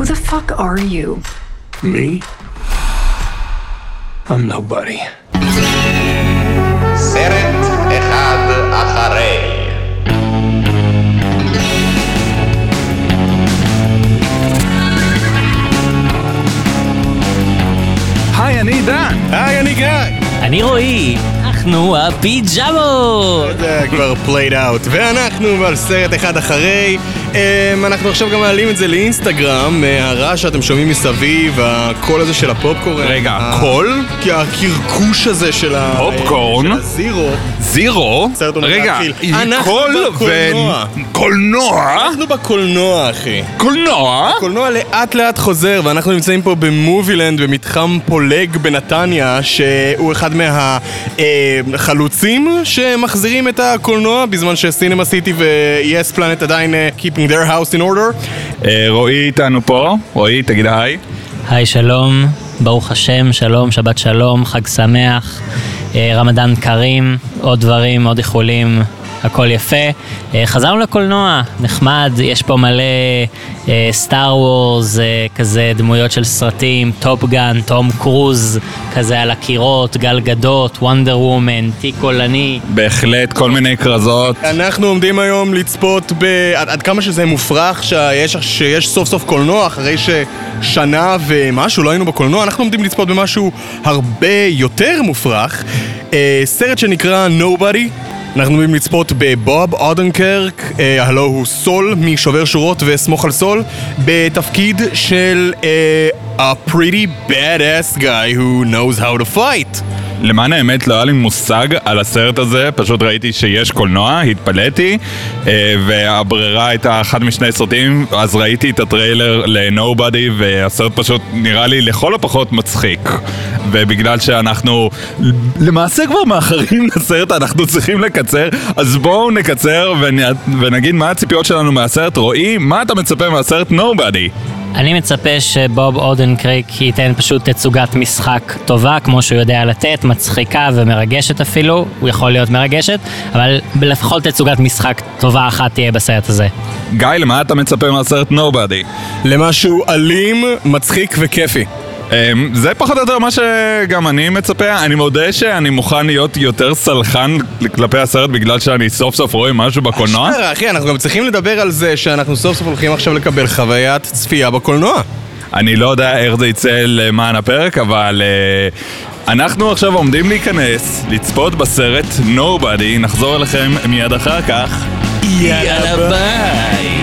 Who the fuck are you? Me? I'm nobody. סרט אחד אחרי. היי, אני דן. היי, אני גיא. אני רועי, אנחנו הפיג'מות! זה כבר played out. ואנחנו על סרט אחד אחרי. אמ, אנחנו עכשיו גם מעלים את זה לאינסטגרם, אה, הרעש שאתם שומעים מסביב, הקול הזה של הפופקורן. רגע, קול? כי הקרקוש הזה של ה... פופקורן? של הזירו. זירו? עומד רגע, להתחיל. אנחנו קול בקולנוע. ו... קולנוע? אנחנו בקולנוע, אחי. קולנוע? הקולנוע לאט לאט חוזר, ואנחנו נמצאים פה במובילנד, במתחם פולג בנתניה, שהוא אחד מהחלוצים שמחזירים את הקולנוע, בזמן שסינמה סיטי ו-yes פלנט עדיין אה, keeping their house in order. אה, רועי איתנו פה. רועי, תגיד היי. היי, שלום, ברוך השם, שלום, שבת שלום, חג שמח, אה, רמדאן כרים, עוד דברים, עוד איחולים, הכל יפה. אה, חזרנו לקולנוע, נחמד, יש פה מלא Star Wars, כזה דמויות של סרטים, Top Gun, תום קרוז, כזה על הקירות, גל גדות, Wonder Woman, תיק קולנוע. בהחלט כל מיני כרזות. אנחנו עומדים היום לצפות ב... עד, עד כמה שזה מופרך שיש, שיש סוף סוף קולנוע אחרי ששנה ומשהו לא היינו בקולנוע, אנחנו עומדים לצפות במשהו הרבה יותר מופרך. אה, סרט שנקרא Nobody. אנחנו עומדים לצפות בבוב אודנקרק, אה, הלו הוא סול משובר שורות וסמוך על סול, בתפקיד של אה, a pretty badass guy who knows how to fight. למען האמת לא היה לי מושג על הסרט הזה, פשוט ראיתי שיש קולנוע, התפלאתי, אה, והברירה הייתה אחד משני סרטים, אז ראיתי את הטריילר ל-Nobody, והסרט פשוט נראה לי לכל הפחות מצחיק. ובגלל שאנחנו למעשה כבר מאחרים לסרט, אנחנו צריכים לקצר, אז בואו נקצר ונ- ונגיד מה הציפיות שלנו מהסרט. רועי, מה אתה מצפה מהסרט Nobody? אני מצפה שבוב אודנקריק ייתן פשוט תצוגת משחק טובה, כמו שהוא יודע לתת, מצחיקה ומרגשת אפילו, הוא יכול להיות מרגשת, אבל לפחות תצוגת משחק טובה אחת תהיה בסרט הזה. גיא, למה אתה מצפה מהסרט Nobody? למשהו אלים, מצחיק וכיפי. אמ, זה פחות או יותר מה שגם אני מצפה. אני מודה שאני מוכן להיות יותר סלחן כלפי הסרט בגלל שאני סוף סוף רואה משהו בקולנוע. אשכרה, אחי, אנחנו גם צריכים לדבר על זה שאנחנו סוף סוף הולכים עכשיו לקבל חוויית צפייה בקולנוע. אני לא יודע איך זה יצא למען הפרק, אבל uh, אנחנו עכשיו עומדים להיכנס, לצפות בסרט Nobody, נחזור אליכם מיד אחר כך. יאללה ביי!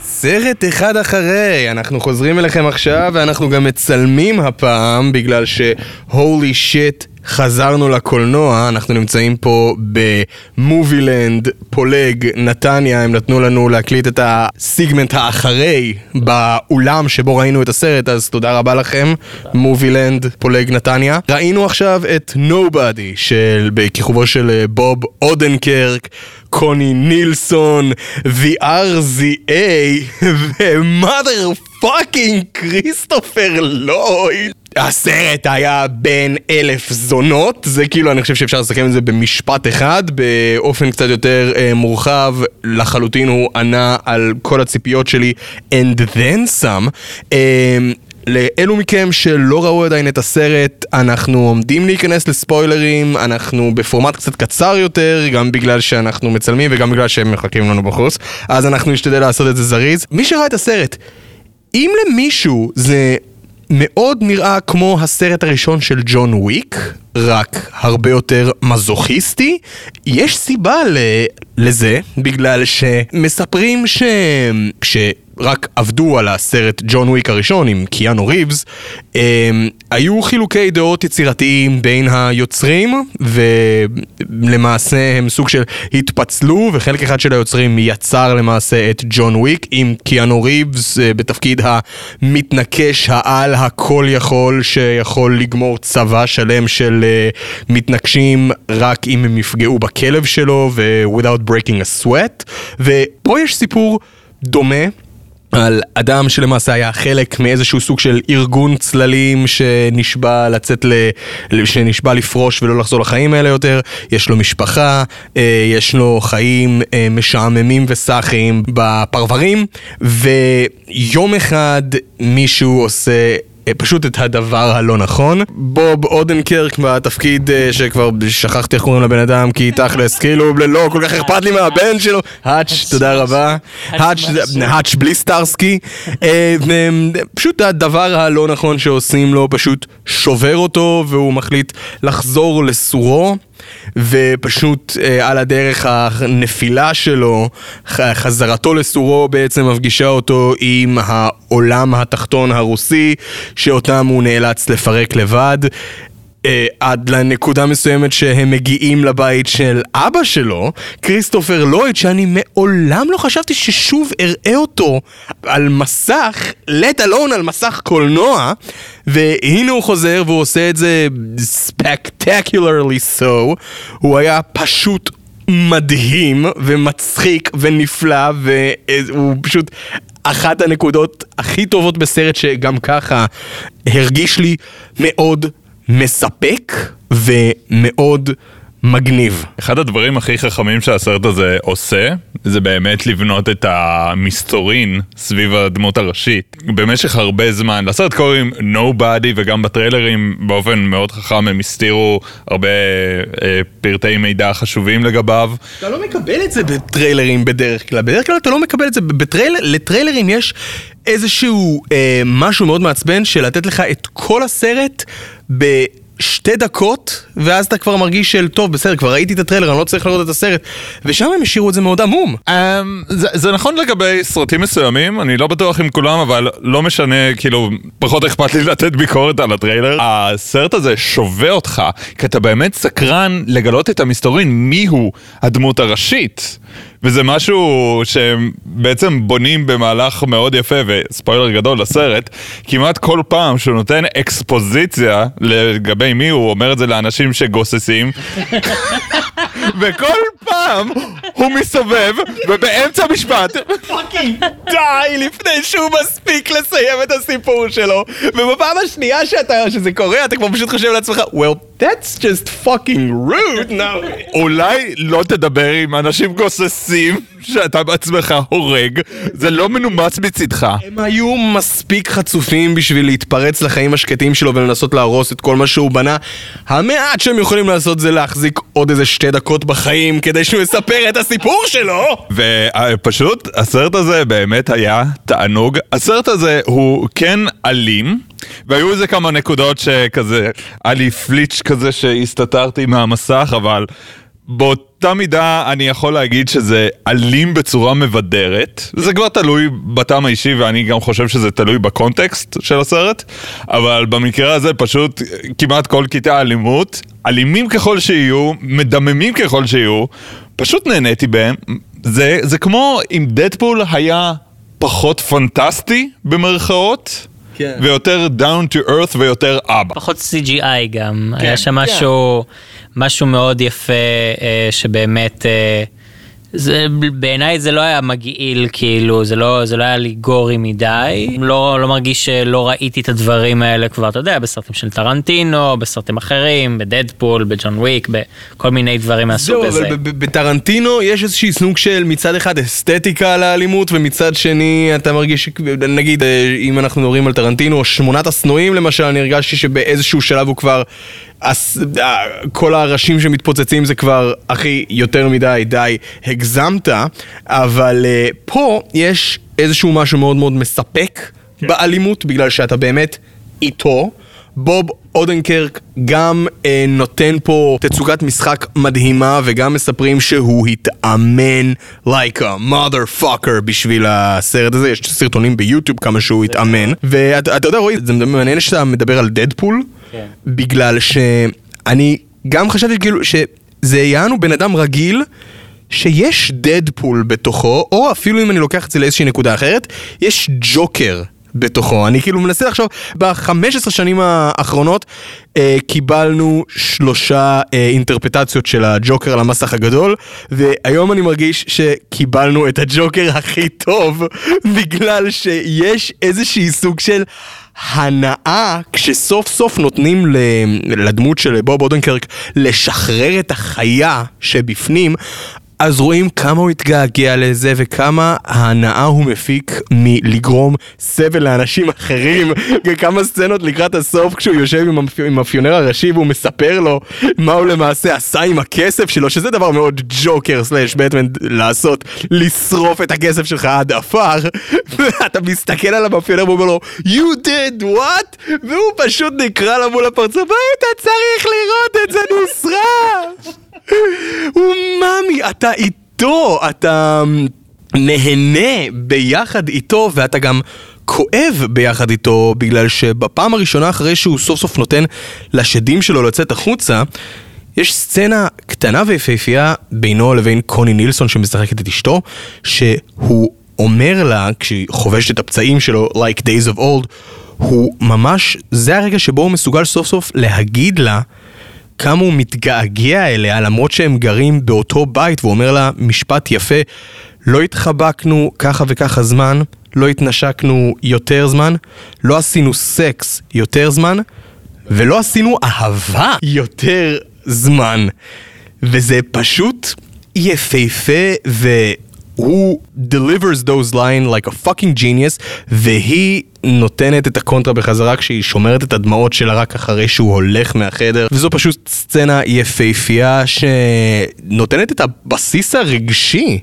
סרט אחד אחרי, אנחנו חוזרים אליכם עכשיו ואנחנו גם מצלמים הפעם בגלל ש-holy shit חזרנו לקולנוע, אנחנו נמצאים פה במובילנד, פולג, נתניה, הם נתנו לנו להקליט את הסגמנט האחרי באולם שבו ראינו את הסרט, אז תודה רבה לכם, מובילנד, פולג, נתניה. ראינו עכשיו את Nobody, של, בכיכובו של אה, בוב אודנקרק, קוני נילסון, The RZA ו-mother fucking כריסטופר לויד. הסרט היה בן אלף זונות, זה כאילו אני חושב שאפשר לסכם את זה במשפט אחד, באופן קצת יותר אה, מורחב, לחלוטין הוא ענה על כל הציפיות שלי and then some. אה, לאלו מכם שלא ראו עדיין את הסרט, אנחנו עומדים להיכנס לספוילרים, אנחנו בפורמט קצת קצר יותר, גם בגלל שאנחנו מצלמים וגם בגלל שהם מחכים לנו בחוץ, אז אנחנו נשתדל לעשות את זה זריז. מי שראה את הסרט, אם למישהו זה מאוד נראה כמו הסרט הראשון של ג'ון וויק, רק הרבה יותר מזוכיסטי, יש סיבה ל... לזה, בגלל שמספרים ש... שרק עבדו על הסרט ג'ון וויק הראשון עם קיאנו ריבס, הם, היו חילוקי דעות יצירתיים בין היוצרים, ולמעשה הם סוג של התפצלו, וחלק אחד של היוצרים יצר למעשה את ג'ון וויק עם קיאנו ריבס אה, בתפקיד המתנקש העל הכל יכול, שיכול לגמור צבא שלם של אה, מתנקשים רק אם הם יפגעו בכלב שלו, ו- without breaking a sweat, ופה יש סיפור דומה. על אדם שלמעשה היה חלק מאיזשהו סוג של ארגון צללים שנשבע לצאת ל... שנשבע לפרוש ולא לחזור לחיים האלה יותר, יש לו משפחה, אה, יש לו חיים אה, משעממים וסאחיים בפרברים, ויום אחד מישהו עושה... אה, פשוט את הדבר הלא נכון. בוב אודנקרק בתפקיד אה, שכבר שכחתי איך קוראים לבן אדם כי תכלס כאילו לא כל כך אכפת לי מהבן שלו. האץ' תודה רבה. האץ' בלי סטארסקי. אה, פשוט הדבר הלא נכון שעושים לו פשוט שובר אותו והוא מחליט לחזור לסורו. ופשוט אה, על הדרך הנפילה שלו, חזרתו לסורו בעצם מפגישה אותו עם העולם התחתון הרוסי, שאותם הוא נאלץ לפרק לבד. אה, עד לנקודה מסוימת שהם מגיעים לבית של אבא שלו, כריסטופר לויד, שאני מעולם לא חשבתי ששוב אראה אותו על מסך, let alone על מסך קולנוע, והנה הוא חוזר והוא עושה את זה spectacularly so, הוא היה פשוט מדהים ומצחיק ונפלא והוא פשוט אחת הנקודות הכי טובות בסרט שגם ככה הרגיש לי מאוד מספק ומאוד מגניב. אחד הדברים הכי חכמים שהסרט הזה עושה, זה באמת לבנות את המסתורין סביב הדמות הראשית. במשך הרבה זמן, לסרט קוראים Nobody וגם בטריילרים באופן מאוד חכם הם הסתירו הרבה אה, פרטי מידע חשובים לגביו. אתה לא מקבל את זה בטריילרים בדרך כלל, בדרך כלל אתה לא מקבל את זה, בטריילר, לטריילרים יש איזשהו אה, משהו מאוד מעצבן של לתת לך את כל הסרט ב... שתי דקות, ואז אתה כבר מרגיש של, טוב, בסדר, כבר ראיתי את הטריילר, אני לא צריך לראות את הסרט. ושם הם השאירו את זה מאוד עמום. Um, זה, זה נכון לגבי סרטים מסוימים, אני לא בטוח עם כולם, אבל לא משנה, כאילו, פחות אכפת לי לתת ביקורת על הטריילר. הסרט הזה שווה אותך, כי אתה באמת סקרן לגלות את המסתורין מיהו הדמות הראשית. וזה משהו שהם בעצם בונים במהלך מאוד יפה, וספוילר גדול לסרט, כמעט כל פעם שהוא נותן אקספוזיציה לגבי מי הוא אומר את זה לאנשים שגוססים. וכל פעם הוא מסתובב, ובאמצע המשפט... fucking די לפני שהוא מספיק לסיים את הסיפור שלו. ובפעם השנייה שאתה, שזה קורה, אתה כבר פשוט חושב לעצמך, well, that's just fucking rude now. אולי לא תדבר עם אנשים גוססים. שאתה בעצמך הורג, זה לא מנומס מצידך. הם היו מספיק חצופים בשביל להתפרץ לחיים השקטים שלו ולנסות להרוס את כל מה שהוא בנה. המעט שהם יכולים לעשות זה להחזיק עוד איזה שתי דקות בחיים כדי שהוא יספר את הסיפור שלו! ופשוט, הסרט הזה באמת היה תענוג. הסרט הזה הוא כן אלים. והיו איזה כמה נקודות שכזה, היה לי פליץ' כזה שהסתתרתי מהמסך, אבל באותה מידה אני יכול להגיד שזה אלים בצורה מבדרת. זה כבר תלוי בטעם האישי ואני גם חושב שזה תלוי בקונטקסט של הסרט, אבל במקרה הזה פשוט כמעט כל כיתה אלימות, אלימים ככל שיהיו, מדממים ככל שיהיו, פשוט נהניתי בהם. זה, זה כמו אם דדפול היה פחות פנטסטי במרכאות. כן. ויותר down to earth ויותר אבא. פחות CGI גם, כן, היה שם משהו, כן. משהו מאוד יפה אה, שבאמת... זה, בעיניי זה לא היה מגעיל, כאילו, זה לא, זה לא היה לי גורי מדי. לא, לא מרגיש שלא ראיתי את הדברים האלה כבר, אתה יודע, בסרטים של טרנטינו, בסרטים אחרים, בדדפול, בג'ון וויק, בכל מיני דברים מהסוג הזה. זהו, אבל בטרנטינו יש איזושהי סוג של מצד אחד אסתטיקה לאלימות, ומצד שני אתה מרגיש, נגיד, אה, אם אנחנו מדברים על טרנטינו, שמונת השנואים למשל, אני הרגשתי שבאיזשהו שלב הוא כבר... אז, אה, כל הראשים שמתפוצצים זה כבר, אחי, יותר מדי, די, הגזמת, אבל uh, פה יש איזשהו משהו מאוד מאוד מספק כן. באלימות, בגלל שאתה באמת איתו. בוב אודנקרק גם אה, נותן פה תצוגת משחק מדהימה וגם מספרים שהוא התאמן like a motherfucker בשביל הסרט הזה, יש סרטונים ביוטיוב כמה שהוא התאמן ואתה יודע רועי, זה מעניין שאתה מדבר על דדפול כן. בגלל שאני גם חשבתי כאילו שזה יענו בן אדם רגיל שיש דדפול בתוכו, או אפילו אם אני לוקח את זה לאיזושהי נקודה אחרת, יש ג'וקר בתוכו. אני כאילו מנסה לחשוב, ב-15 שנים האחרונות אה, קיבלנו שלושה אה, אינטרפטציות של הג'וקר על המסך הגדול, והיום אני מרגיש שקיבלנו את הג'וקר הכי טוב, בגלל שיש איזשהי סוג של... הנאה כשסוף סוף נותנים לדמות של בוב אודנקרק לשחרר את החיה שבפנים אז רואים כמה הוא התגעגע לזה וכמה ההנאה הוא מפיק מלגרום סבל לאנשים אחרים וכמה סצנות לקראת הסוף כשהוא יושב עם, המאפיונר הראשי והוא מספר לו מה הוא למעשה עשה עם הכסף שלו שזה דבר מאוד ג'וקר סלאש בטמן לעשות לשרוף את הכסף שלך עד עפר ואתה מסתכל על המאפיונר והוא אומר לו you did what? והוא פשוט נקרא לו מול הפרצוף היית צריך לראות את זה ומאמי, אתה איתו, אתה אמ, נהנה ביחד איתו, ואתה גם כואב ביחד איתו, בגלל שבפעם הראשונה אחרי שהוא סוף סוף נותן לשדים שלו לצאת החוצה, יש סצנה קטנה ויפהפייה בינו לבין קוני נילסון שמשחקת את אשתו, שהוא אומר לה, כשהיא חובשת את הפצעים שלו, like days of old, הוא ממש, זה הרגע שבו הוא מסוגל סוף סוף להגיד לה כמה הוא מתגעגע אליה למרות שהם גרים באותו בית והוא אומר לה משפט יפה לא התחבקנו ככה וככה זמן, לא התנשקנו יותר זמן, לא עשינו סקס יותר זמן ולא עשינו אהבה יותר זמן. וזה פשוט יפהפה ו... הוא delivers those line like a fucking genius והיא נותנת את הקונטרה בחזרה כשהיא שומרת את הדמעות שלה רק אחרי שהוא הולך מהחדר. וזו פשוט סצנה יפהפייה שנותנת את הבסיס הרגשי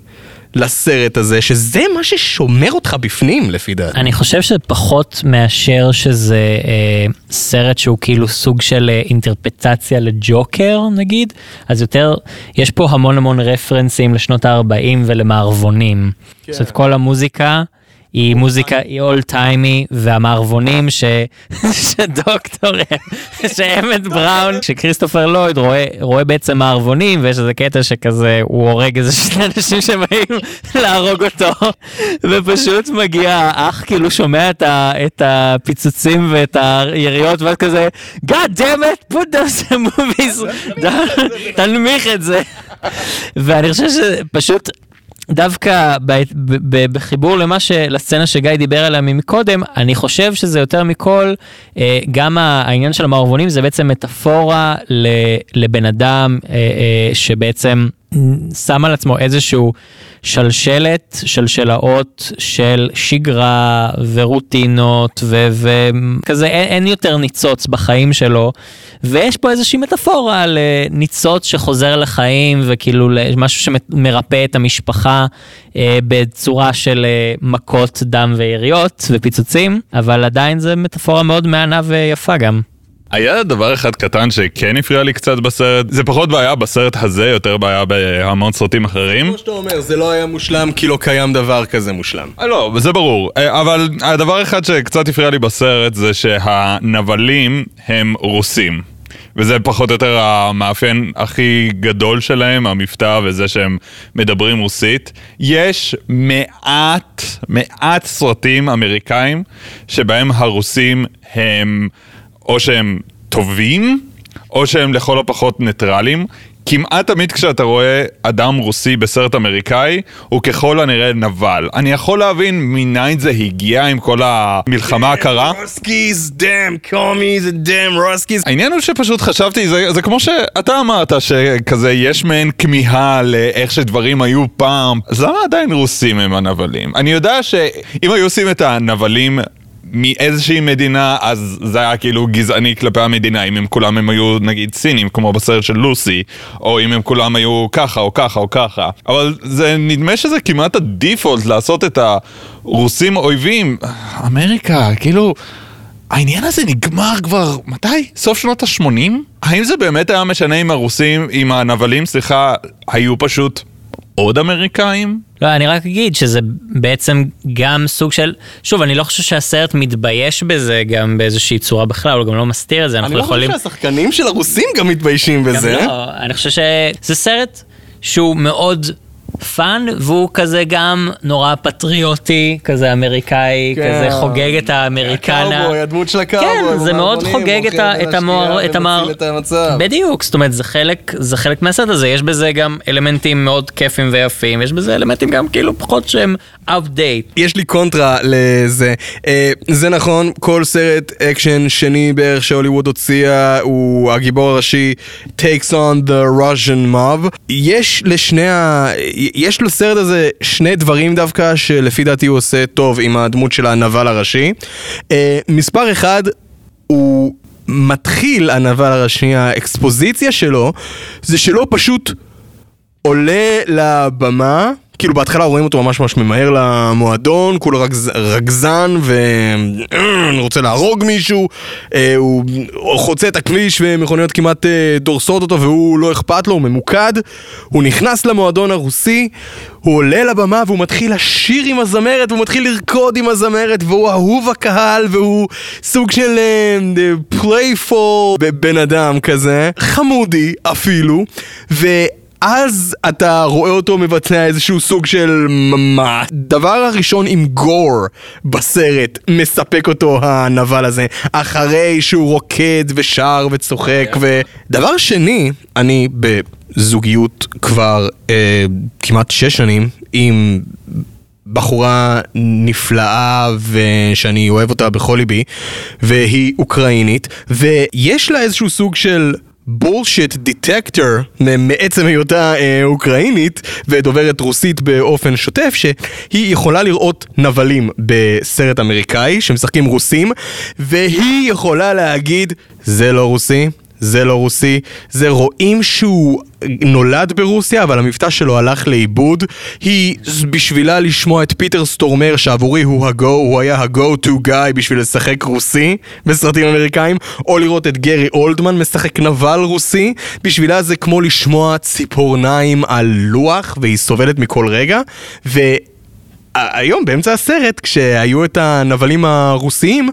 לסרט הזה שזה מה ששומר אותך בפנים לפי דעתי. אני חושב שפחות מאשר שזה אה, סרט שהוא כאילו סוג של אה, אינטרפטציה לג'וקר נגיד, אז יותר, יש פה המון המון רפרנסים לשנות ה-40 ולמערבונים. כן. זאת אומרת כל המוזיקה. היא מוזיקה, היא אול טיימי, והמערבונים ש... שדוקטור, שאמת בראון, שכריסטופר לויד רואה, רואה בעצם מערבונים, ויש איזה קטע שכזה, הוא הורג איזה שני אנשים שבאים להרוג אותו, ופשוט מגיע האח, כאילו שומע את, ה, את הפיצוצים ואת היריות, ואז כזה, God damn it, put those movies, תנמיך את זה. ואני חושב שפשוט... דווקא ב, ב, ב, בחיבור למה ש... לסצנה שגיא דיבר עליה מקודם, אני חושב שזה יותר מכל, אה, גם העניין של המערבונים זה בעצם מטאפורה לבן אדם אה, אה, שבעצם שם על עצמו איזשהו שלשלת, שלשלאות של שגרה ורוטינות וכזה אין, אין יותר ניצוץ בחיים שלו ויש פה איזושהי מטאפורה לניצוץ שחוזר לחיים וכאילו משהו שמרפא את המשפחה אה, בצורה של אה, מכות דם ויריות ופיצוצים אבל עדיין זה מטאפורה מאוד מהנה ויפה גם. היה דבר אחד קטן שכן הפריע לי קצת בסרט, זה פחות בעיה בסרט הזה, יותר בעיה בהמון סרטים אחרים. כמו שאתה אומר, זה לא היה מושלם כי לא קיים דבר כזה מושלם. אה, לא, זה ברור, אה, אבל הדבר אחד שקצת הפריע לי בסרט זה שהנבלים הם רוסים. וזה פחות או יותר המאפיין הכי גדול שלהם, המבטא וזה שהם מדברים רוסית. יש מעט, מעט סרטים אמריקאים שבהם הרוסים הם... או שהם טובים, או שהם לכל הפחות ניטרלים. כמעט תמיד כשאתה רואה אדם רוסי בסרט אמריקאי, הוא ככל הנראה נבל. אני יכול להבין מניין זה הגיע עם כל המלחמה הקרה. רוסקיז, דאם, קומיז, דאם, רוסקיז. העניין הוא שפשוט חשבתי, זה, זה כמו שאתה אמרת, שכזה יש מעין כמיהה לאיך שדברים היו פעם. אז למה עדיין רוסים הם הנבלים? אני יודע שאם היו עושים את הנבלים מאיזושהי מדינה, אז זה היה כאילו גזעני כלפי המדינה, אם הם כולם הם היו נגיד סינים, כמו בסרט של לוסי, או אם הם כולם היו ככה או ככה או ככה. אבל זה נדמה שזה כמעט הדיפולט לעשות את הרוסים אויבים. אמריקה, כאילו... העניין הזה נגמר כבר, מתי? סוף שנות ה-80? האם זה באמת היה משנה אם הרוסים, אם הנבלים, סליחה, היו פשוט עוד אמריקאים? לא, אני רק אגיד שזה בעצם גם סוג של, שוב, אני לא חושב שהסרט מתבייש בזה גם באיזושהי צורה בכלל, הוא גם לא מסתיר את זה, אנחנו יכולים... אני לא חושב שהשחקנים של הרוסים גם מתביישים בזה. גם לא, אני חושב שזה סרט שהוא מאוד fun, והוא כזה גם נורא פטריוטי, כזה אמריקאי, כן. כזה חוגג את ה Americana. הקאובוי, הדמות של הקאובוי. כן, זה מאוד חוגג את את המוער- את המצב. בדיוק, זאת אומרת, זה חלק, זה חלק מהסרט הזה, יש בזה גם אלמנטים מאוד כיפים ויפים, יש בזה אלמנטים גם כאילו פחות שהם outdated. יש לי קונטרה לזה. אה, זה נכון, כל סרט אקשן שני בערך שהוליווד הוציאה, הוא הגיבור הראשי takes on the Russian mob. יש לשני ה... יש לסרט הזה שני דברים דווקא שלפי דעתי הוא עושה טוב עם הדמות של הנבל הראשי. אה, מספר אחד, הוא מתחיל, הנבל הראשי, האקספוזיציה שלו, זה שלא פשוט עולה לבמה, כאילו בהתחלה רואים אותו ממש ממש ממהר למועדון, כולו רגז, רגזן ורוצה להרוג מישהו, אה, הוא חוצה את הכביש ומכוניות כמעט אה, דורסות אותו והוא לא אכפת לו, הוא ממוקד, הוא נכנס למועדון הרוסי, הוא עולה לבמה והוא מתחיל לשיר עם הזמרת והוא מתחיל לרקוד עם הזמרת והוא אהוב הקהל והוא סוג של playful בן אדם כזה, חמודי אפילו, ו... אז אתה רואה אותו מבצע איזשהו סוג של מה? דבר הראשון עם גור בסרט מספק אותו הנבל הזה אחרי שהוא רוקד ושר וצוחק ו... דבר שני, אני בזוגיות כבר אה, כמעט שש שנים עם בחורה נפלאה ושאני אוהב אותה בכל ליבי והיא אוקראינית ויש לה איזשהו סוג של bullshit detector מעצם היותה אה, אוקראינית ודוברת רוסית באופן שוטף שהיא יכולה לראות נבלים בסרט אמריקאי שמשחקים רוסים והיא יכולה להגיד זה לא רוסי זה לא רוסי, זה רואים שהוא נולד ברוסיה, אבל המבטא שלו הלך לאיבוד. היא בשבילה לשמוע את פיטר סטורמר, שעבורי הוא הגו, הוא היה ה-go to guy בשביל לשחק רוסי בסרטים אמריקאים, או לראות את גרי אולדמן משחק נבל רוסי, בשבילה זה כמו לשמוע ציפורניים על לוח, והיא סובלת מכל רגע, ו... היום באמצע הסרט כשהיו את הנבלים הרוסיים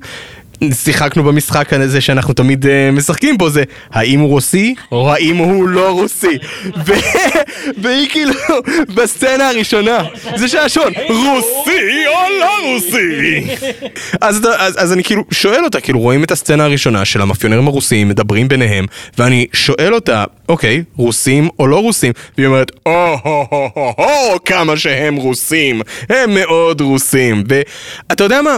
שיחקנו במשחק הזה שאנחנו תמיד uh, משחקים בו זה האם הוא רוסי או האם הוא לא רוסי. והיא כאילו בסצנה הראשונה זה שהשעון רוסי או לא רוסי? אז, אז, אז אני כאילו שואל אותה כאילו רואים את הסצנה הראשונה של המאפיונרים הרוסיים מדברים ביניהם ואני שואל אותה אוקיי רוסים או לא רוסים? והיא אומרת או הו הו הו הו כמה שהם רוסים הם מאוד רוסים. ואתה יודע מה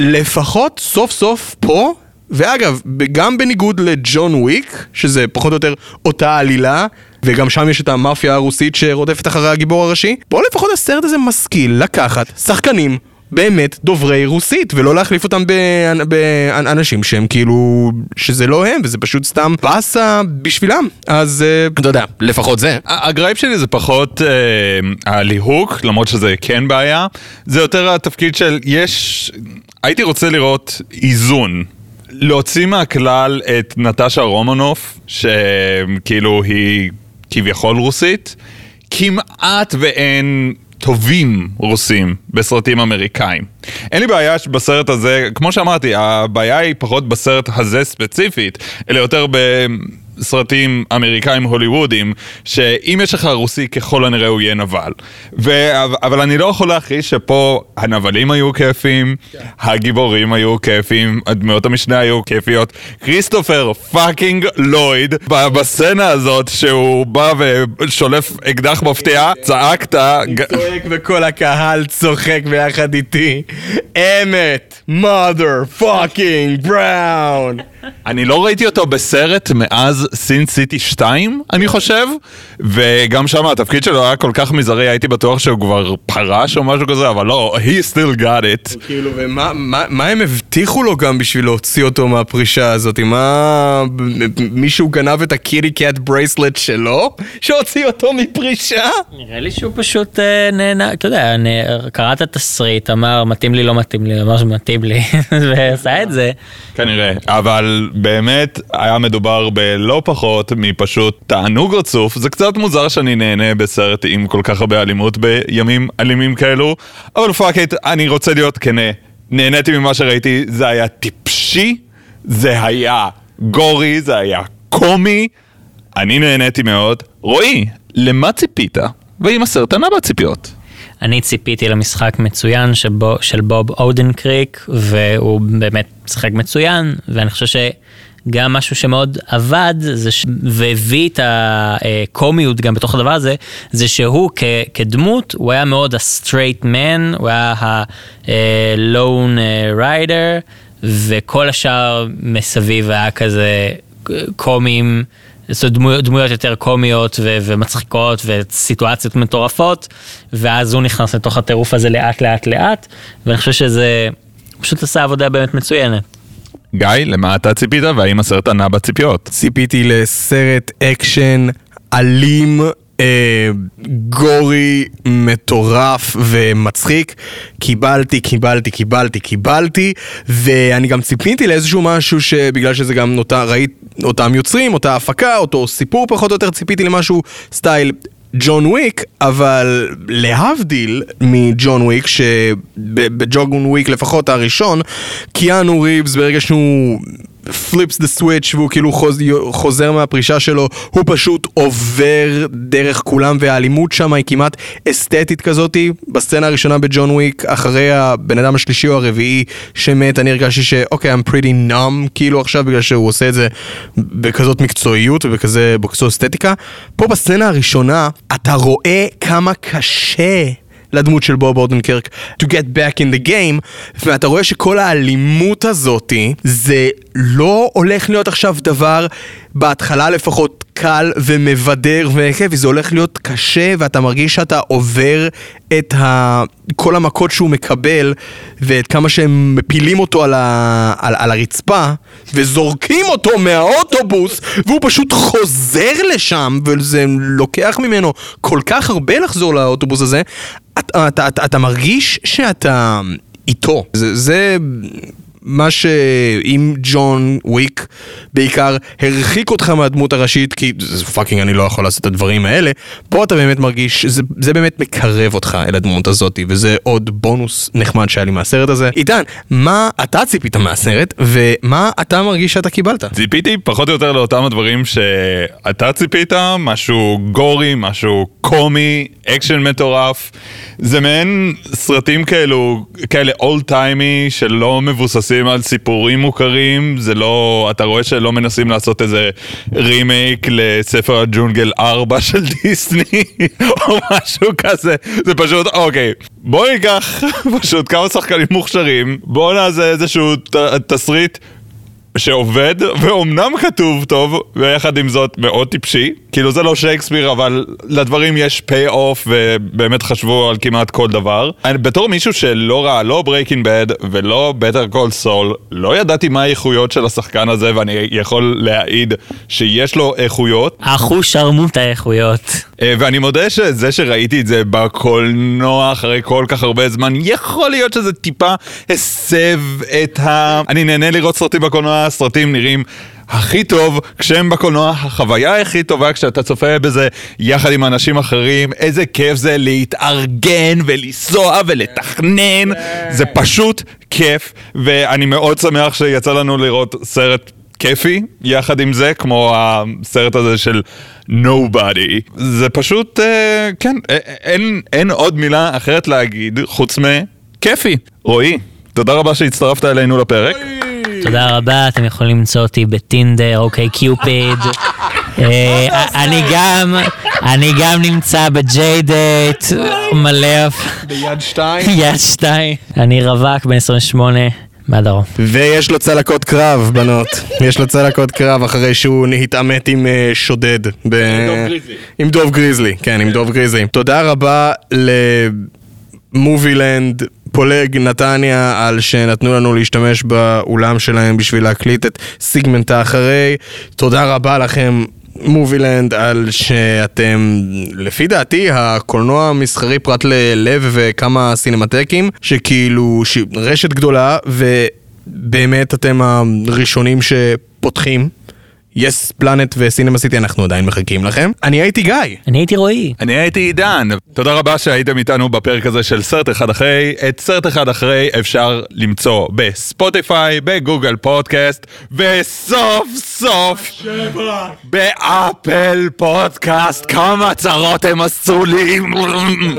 לפחות סוף סוף פה, ואגב, גם בניגוד לג'ון וויק, שזה פחות או יותר אותה עלילה, וגם שם יש את המאפיה הרוסית שרודפת אחרי הגיבור הראשי, פה לפחות הסרט הזה משכיל לקחת שחקנים. באמת דוברי רוסית, ולא להחליף אותם באנ- באנשים שהם כאילו... שזה לא הם, וזה פשוט סתם באסה בשבילם. אז אה, אתה יודע, לפחות זה. הגרייפ שלי זה פחות אה, הליהוק, למרות שזה כן בעיה, זה יותר התפקיד של יש, הייתי רוצה לראות איזון. להוציא מהכלל את נטשה רומנוף, שכאילו היא כביכול רוסית, כמעט ואין טובים רוסים בסרטים אמריקאים. אין לי בעיה בסרט הזה, כמו שאמרתי, הבעיה היא פחות בסרט הזה ספציפית, אלא יותר בסרטים אמריקאים הוליוודיים, שאם יש לך רוסי ככל הנראה הוא יהיה נבל. ו... אבל אני לא יכול להכחיש שפה הנבלים היו כיפים, הגיבורים היו כיפים, הדמויות המשנה היו כיפיות. כריסטופר fucking לויד, בסצנה הזאת שהוא בא ושולף אקדח מפתיע, צעקת, צועק וכל הקהל צוחק ביחד איתי. אמת, mother fucking brown. אני לא ראיתי אותו בסרט מאז סין סיטי 2, אני חושב, וגם שם התפקיד שלו היה כל כך מזערי, הייתי בטוח שהוא כבר פרש או משהו כזה, אבל לא, he still got it. כאילו, ומה מה, מה הם הבטיחו לו גם בשביל להוציא אותו מהפרישה הזאת? מה... מישהו גנב את ה kitty cat bracelet שלו? שהוציא אותו מפרישה? נראה לי שהוא פשוט אה, נהנה, אתה יודע, נה- קרא את התסריט, אמר מתאים לי, לא מתאים לי, אמר שמתאים לי, ועשה את זה. כנראה, אבל באמת היה מדובר בלא פחות מפשוט תענוג רצוף. זה קצת מוזר שאני נהנה בסרט עם כל כך הרבה אלימות בימים אלימים כאלו, אבל fuck it, אני רוצה להיות כנה. נהניתי ממה שראיתי, זה היה טיפשי, זה היה גורי, זה היה קומי. אני נהניתי מאוד. רועי, למה ציפית והאם הסרט ענה בציפיות. אני ציפיתי למשחק מצוין שבו, של בוב אודנקריק, והוא באמת משחק מצוין, ואני חושב שגם משהו שמאוד עבד, זה ש... והביא את הקומיות גם בתוך הדבר הזה, זה שהוא כ... כדמות, הוא היה מאוד ה-straight man, הוא היה ה-lone rider, וכל השאר מסביב היה כזה קומי. זאת דמויות, דמויות יותר קומיות ו- ומצחיקות וסיטואציות מטורפות, ואז הוא נכנס לתוך הטירוף הזה לאט לאט לאט, ואני חושב שזה פשוט עשה עבודה באמת מצוינת. גיא, למה אתה ציפית והאם הסרט ענה בציפיות? ציפיתי לסרט אקשן אלים, אה, גורי, מטורף ומצחיק. קיבלתי, קיבלתי, קיבלתי, קיבלתי, ואני גם ציפיתי לאיזשהו משהו שבגלל שזה גם נותר, ראית אותם יוצרים, אותה הפקה, אותו סיפור פחות או יותר, ציפיתי למשהו סטייל ג'ון וויק, אבל להבדיל מג'ון וויק, שבג'ון וויק לפחות הראשון, קיאנו ריבס ברגע שהוא flips the switch והוא כאילו חוז, חוזר מהפרישה שלו, הוא פשוט עובר דרך כולם והאלימות שם היא כמעט אסתטית כזאתי. בסצנה הראשונה בג'ון וויק, אחרי הבן אדם השלישי או הרביעי שמת, אני הרגשתי שאוקיי, I'm pretty numb כאילו עכשיו בגלל שהוא עושה את זה בכזאת מקצועיות ובכזה אסתטיקה. פה בסצנה הראשונה אתה רואה כמה קשה לדמות של בוב אודנקרק to get back in the game ואתה רואה שכל האלימות הזאתי זה לא הולך להיות עכשיו דבר בהתחלה לפחות קל ומבדר וכיף, זה הולך להיות קשה ואתה מרגיש שאתה עובר את ה... כל המכות שהוא מקבל ואת כמה שהם מפילים אותו על, ה... על, על הרצפה וזורקים אותו מהאוטובוס והוא פשוט חוזר לשם וזה לוקח ממנו כל כך הרבה לחזור לאוטובוס הזה אתה, אתה, אתה, אתה מרגיש שאתה איתו. זה, זה מה שאם ג'ון וויק בעיקר הרחיק אותך מהדמות הראשית כי זה fucking אני לא יכול לעשות את הדברים האלה פה אתה באמת מרגיש שזה זה באמת מקרב אותך אל הדמות הזאת וזה עוד בונוס נחמד שהיה לי מהסרט הזה. עידן, מה אתה ציפית מהסרט ומה אתה מרגיש שאתה קיבלת? ציפיתי פחות או יותר לאותם הדברים שאתה ציפית, משהו gory, משהו קומי, אקשן מטורף. זה מעין סרטים כאלו, כאלה old timey שלא מבוססים על סיפורים מוכרים, זה לא, אתה רואה שלא מנסים לעשות איזה רימייק לספר הג'ונגל 4 של דיסני או משהו כזה, זה פשוט אוקיי, בוא ניקח פשוט כמה שחקנים מוכשרים, בוא נעשה איזשהו ת, תסריט שעובד, ואומנם כתוב טוב, ויחד עם זאת מאוד טיפשי. כאילו זה לא שייקספיר, אבל לדברים יש payoff, ובאמת חשבו על כמעט כל דבר. אני, בתור מישהו שלא ראה לא ברייקינג בד ולא בטר קול סול, לא ידעתי מה האיכויות של השחקן הזה, ואני יכול להעיד שיש לו איכויות. אחוש שרמוט האיכויות. אה, ואני מודה שזה שראיתי את זה בקולנוע אחרי כל כך הרבה זמן, יכול להיות שזה טיפה הסב את ה... אני נהנה לראות סרטים בקולנוע, הסרטים נראים הכי טוב כשהם בקולנוע, החוויה הכי טובה כשאתה צופה בזה יחד עם אנשים אחרים, איזה כיף זה להתארגן ולנסוע ולתכנן, זה פשוט כיף, ואני מאוד שמח שיצא לנו לראות סרט כיפי, יחד עם זה, כמו הסרט הזה של Nobody. זה פשוט, אה, כן, אה, אין, אין עוד מילה אחרת להגיד חוץ מכיפי. רועי, תודה רבה שהצטרפת אלינו לפרק. תודה רבה, אתם יכולים למצוא אותי בטינדר, אוקיי קיופיד. אה, אני גם, אני גם נמצא בג'יי דייט, מלא... ביד שתיים. יד שתיים. אני רווק בן 28 מהדרום. ויש לו צלקות קרב, בנות. יש לו צלקות קרב אחרי שהוא התעמת עם אה, שודד. ב... עם דוב גריזלי, כן, עם דוב גריזלי. תודה רבה למובילנד. פולג נתניה על שנתנו לנו להשתמש באולם שלהם בשביל להקליט את סיגמנט האחרי. תודה רבה לכם מובילנד על שאתם, לפי דעתי, הקולנוע המסחרי פרט ללב וכמה סינמטקים, שכאילו. רשת גדולה, ובאמת אתם הראשונים שפותחים יס פלנט וסינמה סיטי, אנחנו עדיין מחכים לכם. אני הייתי גיא. אני הייתי רועי. אני הייתי עידן. תודה רבה שהייתם איתנו בפרק הזה של סרט אחד אחרי. את סרט אחד אחרי אפשר למצוא בספוטיפיי, בגוגל פודקאסט, וסוף סוף באפל פודקאסט. כמה צרות הם עשו לי.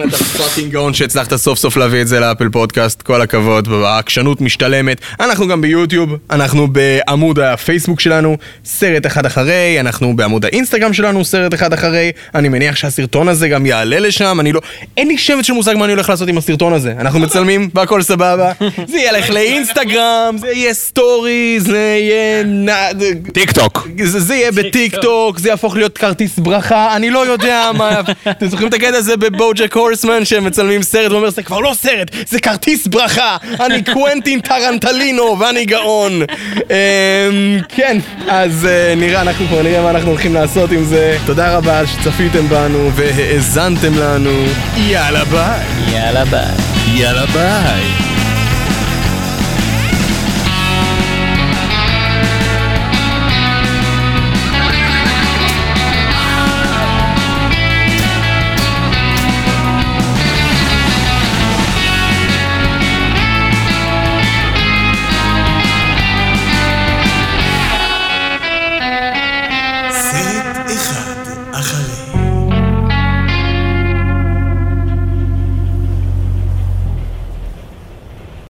אתה fucking גאון שהצלחת סוף סוף להביא את זה לאפל פודקאסט, כל הכבוד, העקשנות משתלמת. אנחנו גם ביוטיוב, אנחנו בעמוד הפייסבוק שלנו, סרט אחד אחרי, אנחנו בעמוד האינסטגרם שלנו, סרט אחד אחרי. אני מניח שהסרטון הזה גם יעלה לשם, אני לא... אין לי שמץ של מושג מה אני הולך לעשות עם הסרטון הזה. אנחנו מצלמים והכל סבבה. זה ילך לאינסטגרם, זה יהיה סטורי, זה יהיה... טיק טוק. זה, זה יהיה בטיק טוק, זה יהפוך להיות כרטיס ברכה, אני לא יודע מה... אתם זוכרים את הקטע הזה בבוג'ק הורסמן שהם מצלמים סרט ואומר זה כבר לא סרט, זה כרטיס ברכה, אני קוונטין טרנטינו ואני גאון. אמ, כן, אז אה, נראה, אנחנו כבר נראה מה אנחנו הולכים לעשות עם זה. תודה רבה שצפיתם בנו והאזנתם לנו. יאללה ביי. יאללה ביי. יאללה ביי.